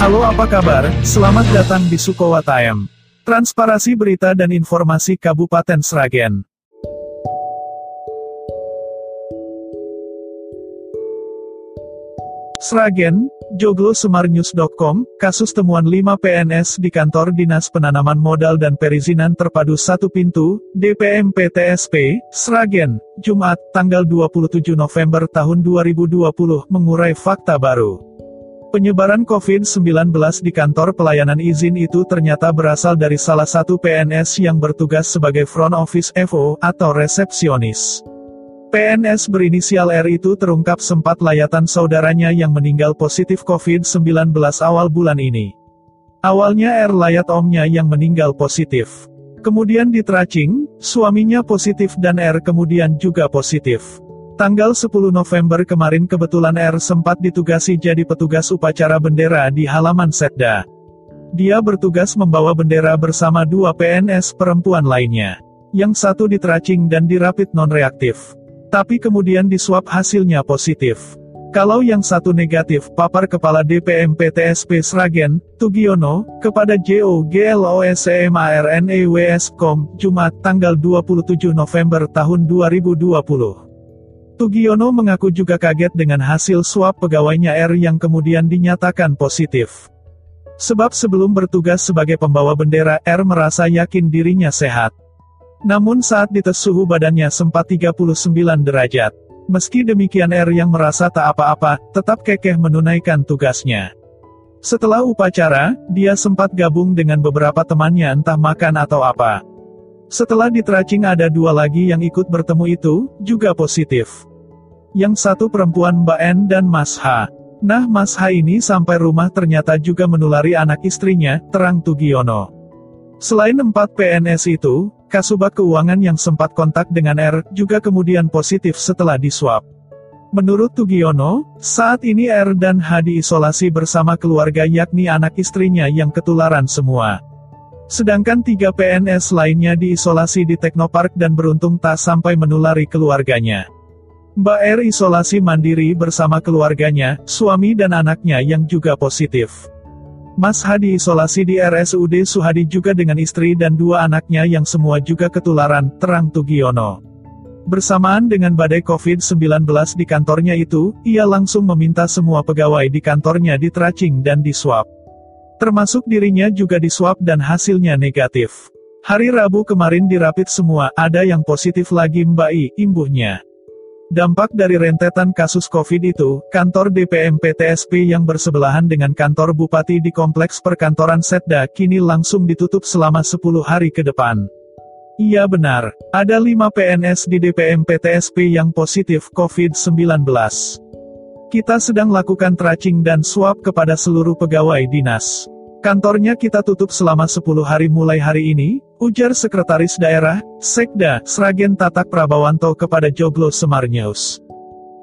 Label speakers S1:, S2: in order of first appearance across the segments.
S1: Halo apa kabar, selamat datang di Sukowa. Transparasi berita dan informasi Kabupaten Sragen. Sragen, Joglo Semarnews.com, kasus temuan 5 PNS di kantor Dinas Penanaman Modal dan Perizinan Terpadu Satu Pintu, DPM PTSP, Sragen, Jumat, tanggal 27 November tahun 2020, mengurai fakta baru. Penyebaran COVID-19 di kantor pelayanan izin itu ternyata berasal dari salah satu PNS yang bertugas sebagai front office FO atau resepsionis. PNS berinisial R itu terungkap sempat layatan saudaranya yang meninggal positif COVID-19 awal bulan ini. Awalnya R layat omnya yang meninggal positif. Kemudian di tracing, suaminya positif dan R kemudian juga positif. Tanggal 10 November kemarin kebetulan R sempat ditugasi jadi petugas upacara bendera di halaman Setda. Dia bertugas membawa bendera bersama dua PNS perempuan lainnya. Yang satu di tracing dan di rapid non-reaktif. Tapi kemudian di swab hasilnya positif. Kalau yang satu negatif, papar Kepala DPM PTSP Sragen, Tugiono, kepada JOGLOSEMARNEWS.com, Jumat tanggal 27 November tahun 2020. Tugiono mengaku juga kaget dengan hasil swab pegawainya R yang kemudian dinyatakan positif. Sebab sebelum bertugas sebagai pembawa bendera, R merasa yakin dirinya sehat. Namun saat dites suhu badannya sempat 39 derajat. Meski demikian R yang merasa tak apa-apa, tetap kekeh menunaikan tugasnya. Setelah upacara, dia sempat gabung dengan beberapa temannya entah makan atau apa. Setelah ditracing ada dua lagi yang ikut bertemu itu, juga positif. Yang satu perempuan Mbak N dan Mas H. Nah Mas H ini sampai rumah ternyata juga menulari anak istrinya, terang Tugiono. Selain empat PNS itu, Kasubag Keuangan yang sempat kontak dengan R, juga kemudian positif setelah diswab. Menurut Tugiono, saat ini R dan H diisolasi bersama keluarga yakni anak istrinya yang ketularan semua. Sedangkan tiga PNS lainnya diisolasi di Teknopark dan beruntung tak sampai menulari keluarganya. Mbak R isolasi mandiri bersama keluarganya, suami dan anaknya yang juga positif. Mas Hadi isolasi di RSUD Suhadi juga dengan istri dan dua anaknya yang semua juga ketularan, terang Tugiono. Bersamaan dengan badai COVID-19 di kantornya itu, ia langsung meminta semua pegawai di kantornya ditracing dan diswab. Termasuk dirinya juga diswab dan hasilnya negatif. Hari Rabu kemarin dirapit semua, ada yang positif lagi Mbak I, imbuhnya. Dampak dari rentetan kasus COVID itu, kantor DPM PTSP yang bersebelahan dengan kantor bupati di Kompleks Perkantoran Setda kini langsung ditutup selama 10 hari ke depan. Iya benar, ada 5 PNS di DPM PTSP yang positif COVID-19. Kita sedang lakukan tracing dan swab kepada seluruh pegawai dinas. Kantornya kita tutup selama 10 hari mulai hari ini, ujar Sekretaris Daerah, Sekda, Sragen Tatak Prabawanto kepada Joglo Semar News.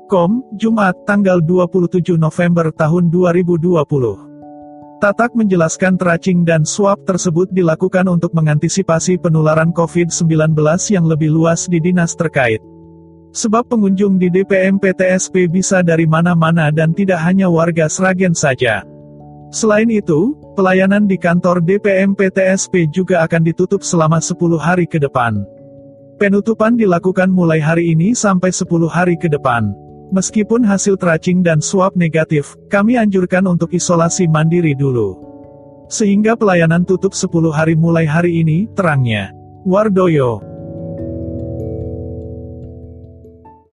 S1: Kom, Jumat, tanggal 27 November tahun 2020. Tatak menjelaskan tracing dan swab tersebut dilakukan untuk mengantisipasi penularan COVID-19 yang lebih luas di dinas terkait. Sebab pengunjung di DPM PTSP bisa dari mana-mana dan tidak hanya warga Sragen saja. Selain itu, pelayanan di kantor DPM PTSP juga akan ditutup selama 10 hari ke depan. Penutupan dilakukan mulai hari ini sampai 10 hari ke depan. Meskipun hasil tracing dan swab negatif, kami anjurkan untuk isolasi mandiri dulu. Sehingga pelayanan tutup 10 hari mulai hari ini, terangnya. Wardoyo